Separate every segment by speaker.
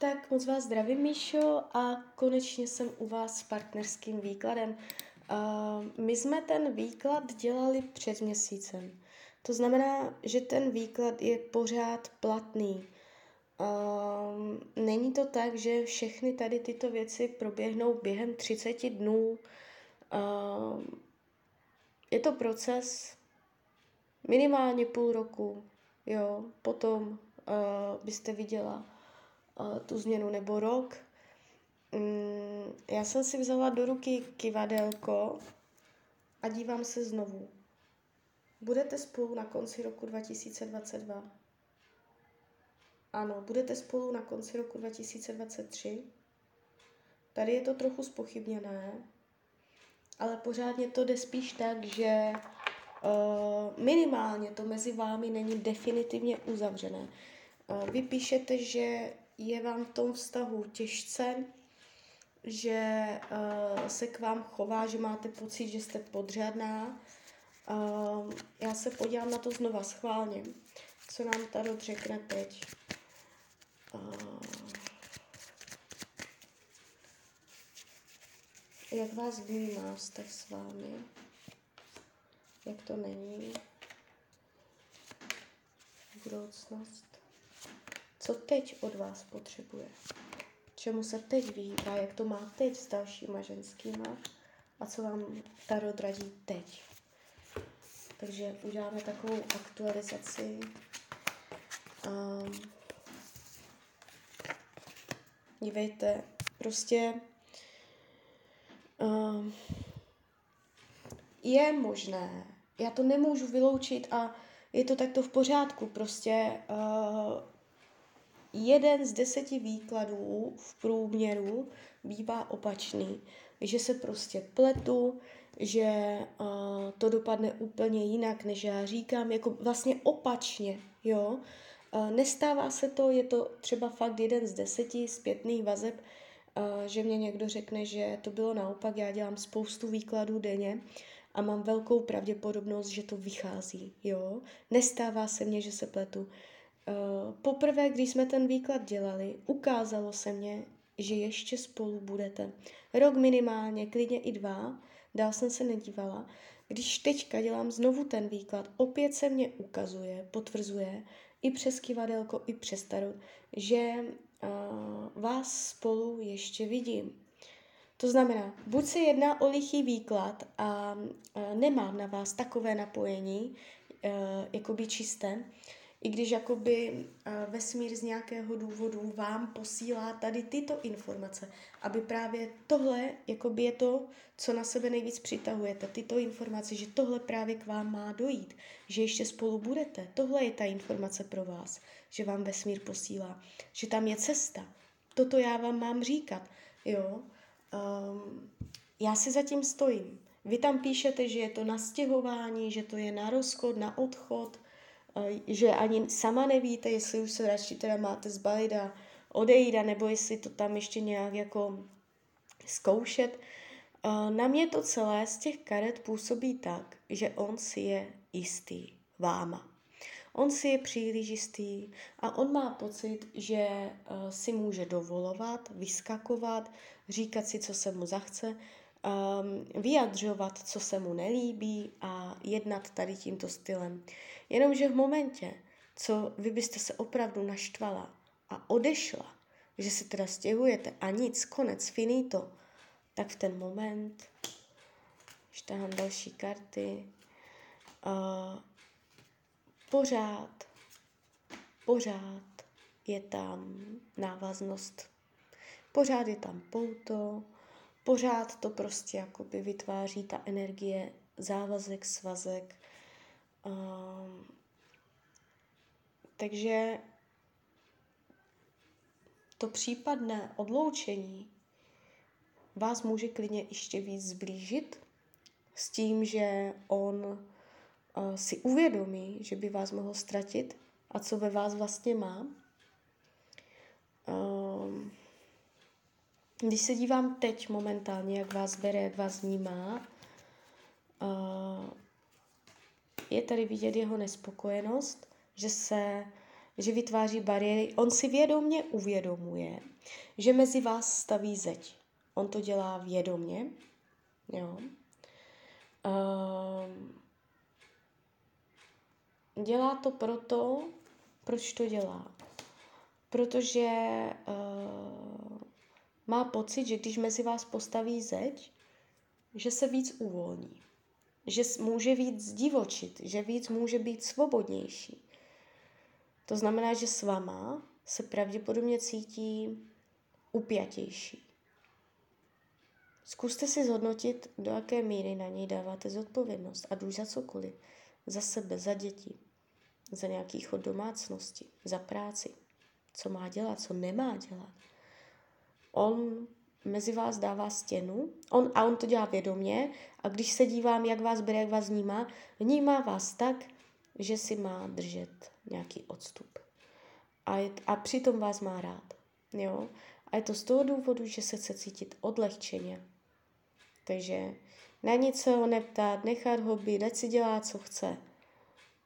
Speaker 1: Tak moc vás zdravím, Míšo, a konečně jsem u vás s partnerským výkladem. Uh, my jsme ten výklad dělali před měsícem. To znamená, že ten výklad je pořád platný. Uh, není to tak, že všechny tady tyto věci proběhnou během 30 dnů. Uh, je to proces minimálně půl roku, jo, potom uh, byste viděla tu změnu, nebo rok. Mm, já jsem si vzala do ruky kivadelko a dívám se znovu. Budete spolu na konci roku 2022? Ano, budete spolu na konci roku 2023? Tady je to trochu spochybněné, ale pořádně to jde spíš tak, že uh, minimálně to mezi vámi není definitivně uzavřené. Uh, vy píšete, že je vám v tom vztahu těžce, že uh, se k vám chová, že máte pocit, že jste podřadná. Uh, já se podívám na to znova schválně, co nám Tarot řekne teď. Uh, jak vás vnímá vztah s vámi? Jak to není? Budoucnost co teď od vás potřebuje, čemu se teď vyhýbá, jak to má teď s dalšíma ženskýma a co vám Tarot radí teď. Takže uděláme takovou aktualizaci. Um, dívejte, prostě um, je možné, já to nemůžu vyloučit a je to takto v pořádku, prostě uh, jeden z deseti výkladů v průměru bývá opačný, že se prostě pletu, že uh, to dopadne úplně jinak, než já říkám, jako vlastně opačně, jo. Uh, nestává se to, je to třeba fakt jeden z deseti zpětných vazeb, uh, že mě někdo řekne, že to bylo naopak, já dělám spoustu výkladů denně a mám velkou pravděpodobnost, že to vychází, jo. Nestává se mně, že se pletu. Uh, poprvé, když jsme ten výklad dělali, ukázalo se mně, že ještě spolu budete. Rok minimálně, klidně i dva, dál jsem se nedívala. Když teďka dělám znovu ten výklad, opět se mě ukazuje, potvrzuje, i přes kivadelko, i přes tarot, že uh, vás spolu ještě vidím. To znamená, buď se jedná o lichý výklad a uh, nemám na vás takové napojení, uh, jakoby čisté, i když jakoby uh, vesmír z nějakého důvodu vám posílá tady tyto informace, aby právě tohle jakoby je to, co na sebe nejvíc přitahujete, tyto informace, že tohle právě k vám má dojít, že ještě spolu budete. Tohle je ta informace pro vás, že vám vesmír posílá, že tam je cesta. Toto já vám mám říkat, jo. Um, já si zatím stojím. Vy tam píšete, že je to na stěhování, že to je na rozchod, na odchod, že ani sama nevíte, jestli už se radši teda máte zbalit a odejít, nebo jestli to tam ještě nějak jako zkoušet. Na mě to celé z těch karet působí tak, že on si je jistý váma. On si je příliš jistý a on má pocit, že si může dovolovat, vyskakovat, říkat si, co se mu zachce, vyjadřovat, co se mu nelíbí a jednat tady tímto stylem. Jenomže v momentě, co vy byste se opravdu naštvala a odešla, že se teda stěhujete a nic, konec, finito, tak v ten moment štáhám další karty. Uh, pořád, pořád je tam návaznost. Pořád je tam pouto, pořád to prostě jakoby vytváří ta energie, závazek, svazek, Um, takže to případné odloučení vás může klidně ještě víc zblížit s tím, že on uh, si uvědomí, že by vás mohl ztratit a co ve vás vlastně má. Um, když se dívám teď momentálně, jak vás bere, jak vás vnímá, je tady vidět jeho nespokojenost, že se, že vytváří bariéry. On si vědomně uvědomuje, že mezi vás staví zeď. On to dělá vědomně. Jo. Dělá to proto, proč to dělá. Protože uh, má pocit, že když mezi vás postaví zeď, že se víc uvolní. Že může víc zdivočit, že víc může být svobodnější. To znamená, že s váma se pravděpodobně cítí upjatější. Zkuste si zhodnotit, do jaké míry na něj dáváte zodpovědnost, a už za cokoliv. Za sebe, za děti, za nějaký chod domácnosti, za práci. Co má dělat, co nemá dělat. On mezi vás dává stěnu on, a on to dělá vědomě a když se dívám, jak vás bere, jak vás vnímá, vnímá vás tak, že si má držet nějaký odstup. A, je, a přitom vás má rád. Jo? A je to z toho důvodu, že se chce cítit odlehčeně. Takže na nic se ho neptát, nechat ho být, ať si dělá, co chce.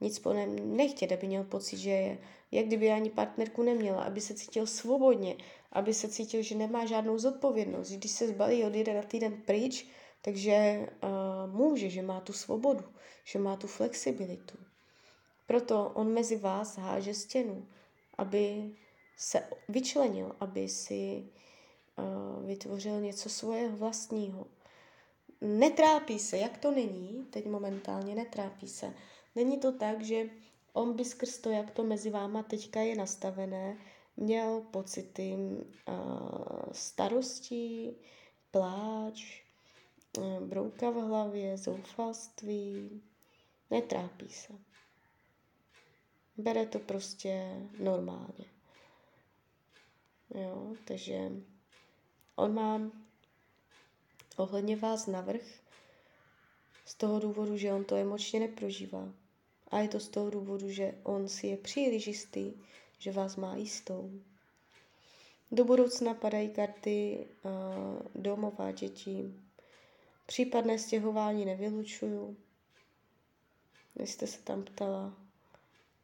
Speaker 1: Nic po něm nechtět, aby měl pocit, že je, jak kdyby ani partnerku neměla, aby se cítil svobodně, aby se cítil, že nemá žádnou zodpovědnost. Když se zbalí od jeden na týden pryč, takže uh, může, že má tu svobodu, že má tu flexibilitu. Proto on mezi vás háže stěnu, aby se vyčlenil, aby si uh, vytvořil něco svého vlastního. Netrápí se, jak to není, teď momentálně netrápí se. Není to tak, že on by skrz to, jak to mezi váma teďka je nastavené, měl pocity uh, starostí, pláč, uh, brouka v hlavě, zoufalství. Netrápí se. Bere to prostě normálně. Jo, takže on má ohledně vás navrh z toho důvodu, že on to emočně neprožívá. A je to z toho důvodu, že on si je příliš jistý, že vás má jistou. Do budoucna padají karty uh, domová dětí. Případné stěhování nevylučuju. Vy jste se tam ptala,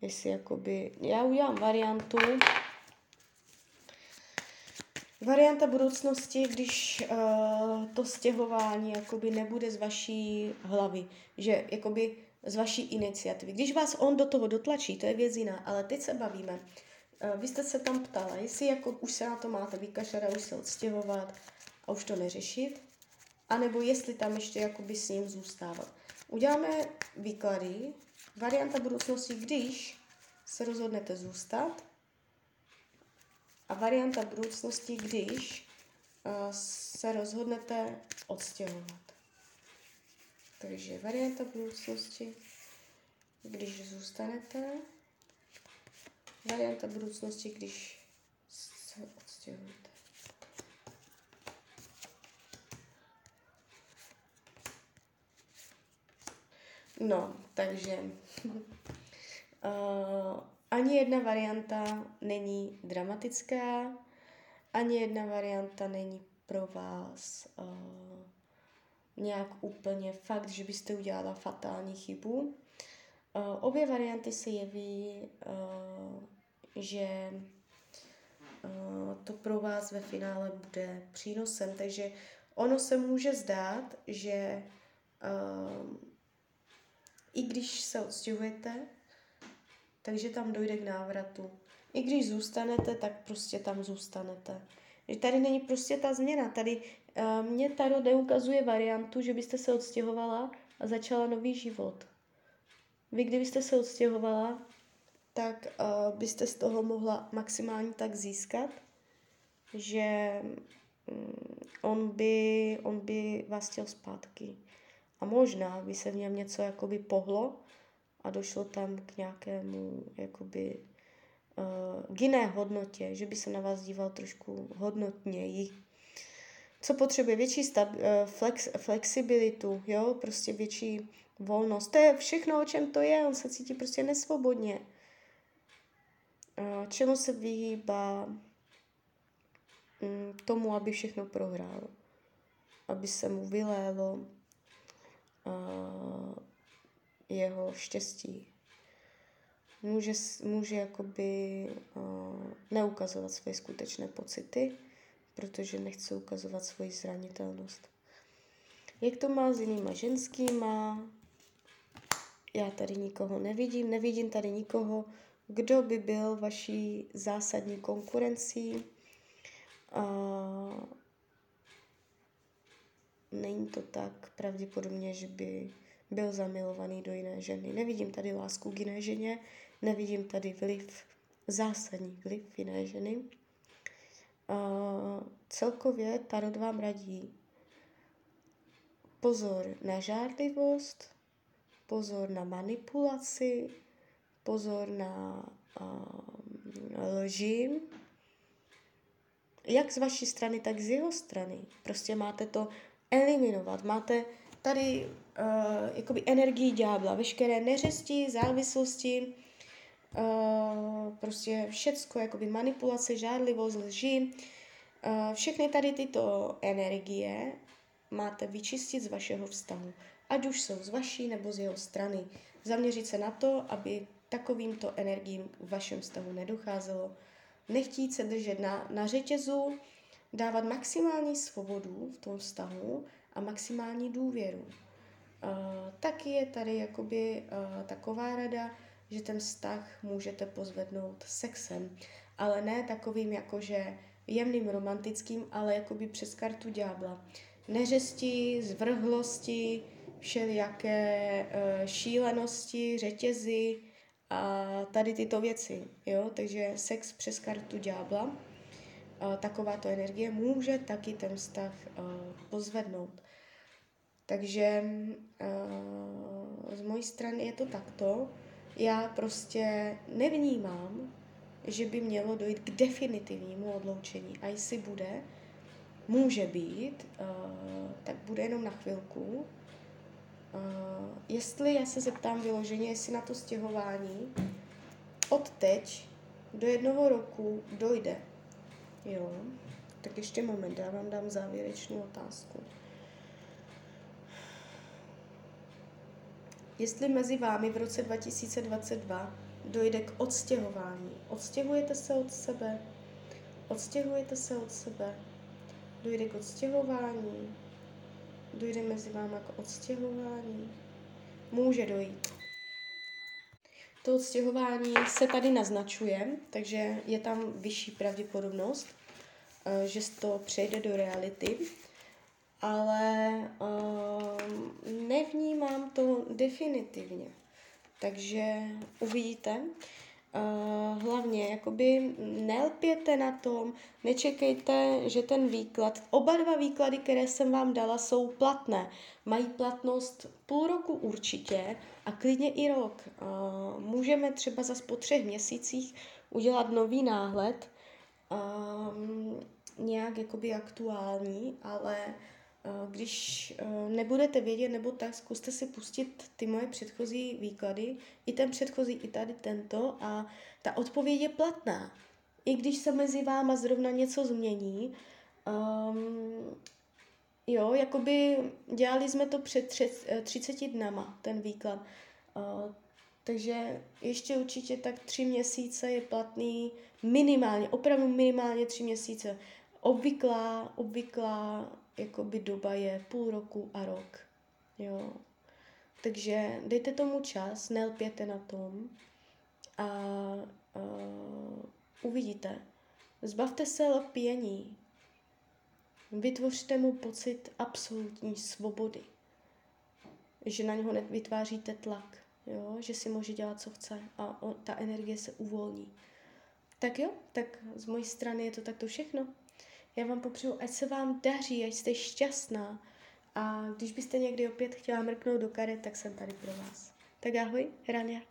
Speaker 1: jestli jakoby... Já udělám variantu. Varianta budoucnosti, když uh, to stěhování jakoby nebude z vaší hlavy, že jakoby z vaší iniciativy. Když vás on do toho dotlačí, to je věc jiná, ale teď se bavíme. Uh, vy jste se tam ptala, jestli jako už se na to máte vykašlat už se odstěhovat a už to neřešit, anebo jestli tam ještě jakoby s ním zůstávat. Uděláme výklady. Varianta budoucnosti, když se rozhodnete zůstat, a varianta budoucnosti, když uh, se rozhodnete odstěhovat. Takže varianta budoucnosti, když zůstanete, varianta budoucnosti, když se odstěhujete. No, takže uh, ani jedna varianta není dramatická, ani jedna varianta není pro vás uh, nějak úplně fakt, že byste udělala fatální chybu. Uh, obě varianty se jeví, uh, že uh, to pro vás ve finále bude přínosem, takže ono se může zdát, že i když se odstěhujete, takže tam dojde k návratu. I když zůstanete, tak prostě tam zůstanete. Tady není prostě ta změna. Tady mě Tarot neukazuje variantu, že byste se odstěhovala a začala nový život. Vy, kdybyste se odstěhovala, tak uh, byste z toho mohla maximálně tak získat, že um, on, by, on by vás chtěl zpátky. A možná by se v něm něco jakoby pohlo, a došlo tam k nějakému jakoby uh, k jiné hodnotě, že by se na vás díval trošku hodnotněji. Co potřebuje? Větší stab, uh, flex, flexibilitu, jo, prostě větší volnost. To je všechno, o čem to je, on se cítí prostě nesvobodně. Čemu se vyhýbá um, tomu, aby všechno prohrál. Aby se mu vylélo. Jeho štěstí. může, může jakoby neukazovat své skutečné pocity, protože nechce ukazovat svoji zranitelnost. Jak to má s jinýma ženskýma? Já tady nikoho nevidím, nevidím tady nikoho, kdo by byl vaší zásadní konkurencí. Uh, není to tak pravděpodobně, že by byl zamilovaný do jiné ženy. Nevidím tady lásku k jiné ženě, nevidím tady vliv, zásadní vliv jiné ženy. Uh, celkově Tarot vám radí pozor na žádlivost, pozor na manipulaci, pozor na uh, lži, jak z vaší strany, tak z jeho strany. Prostě máte to eliminovat. Máte tady uh, jakoby energii ďábla, veškeré neřesti, závislosti, uh, prostě všecko, jakoby manipulace, žádlivost, lži, uh, všechny tady tyto energie máte vyčistit z vašeho vztahu. Ať už jsou z vaší nebo z jeho strany. Zaměřit se na to, aby takovýmto energiím v vašem vztahu nedocházelo. Nechtít se držet na, na řetězu, dávat maximální svobodu v tom vztahu a maximální důvěru. Uh, taky je tady jakoby uh, taková rada, že ten vztah můžete pozvednout sexem, ale ne takovým jakože jemným romantickým, ale jakoby přes kartu ďábla. Neřesti, zvrhlosti, všelijaké uh, šílenosti, řetězy a tady tyto věci. Jo? Takže sex přes kartu ďábla takováto energie může taky ten vztah uh, pozvednout. Takže uh, z mojí strany je to takto. Já prostě nevnímám, že by mělo dojít k definitivnímu odloučení. A jestli bude, může být, tak bude jenom na chvilku. Uh, jestli já se zeptám vyloženě, jestli na to stěhování od teď do jednoho roku dojde, Jo, tak ještě moment, já vám dám závěrečnou otázku. Jestli mezi vámi v roce 2022 dojde k odstěhování, odstěhujete se od sebe, odstěhujete se od sebe, dojde k odstěhování, dojde mezi váma k odstěhování, může dojít. To odstěhování se tady naznačuje, takže je tam vyšší pravděpodobnost, eh, že to přejde do reality, ale uh, nevnímám to definitivně. Takže uvidíte. Uh, hlavně, jakoby nelpěte na tom, nečekejte, že ten výklad, oba dva výklady, které jsem vám dala, jsou platné. Mají platnost půl roku určitě a klidně i rok. Uh, můžeme třeba zase po třech měsících udělat nový náhled, um, nějak jakoby aktuální, ale uh, když uh, nebudete vědět nebo tak, zkuste si pustit ty moje předchozí výklady, i ten předchozí, i tady tento a ta odpověď je platná. I když se mezi váma zrovna něco změní, um, Jo, jakoby dělali jsme to před 30 dnama, ten výklad. Uh, takže ještě určitě tak tři měsíce je platný minimálně, opravdu minimálně tři měsíce. Obvyklá, obvyklá jakoby doba je půl roku a rok. Jo. Takže dejte tomu čas, nelpěte na tom a uh, uvidíte. Zbavte se lpění, Vytvořte mu pocit absolutní svobody. Že na něho nevytváříte tlak, jo? že si může dělat, co chce a on, ta energie se uvolní. Tak jo, tak z mojí strany je to takto všechno. Já vám popřeju, ať se vám daří, ať jste šťastná. A když byste někdy opět chtěla mrknout do karet, tak jsem tady pro vás. Tak ahoj, Rania.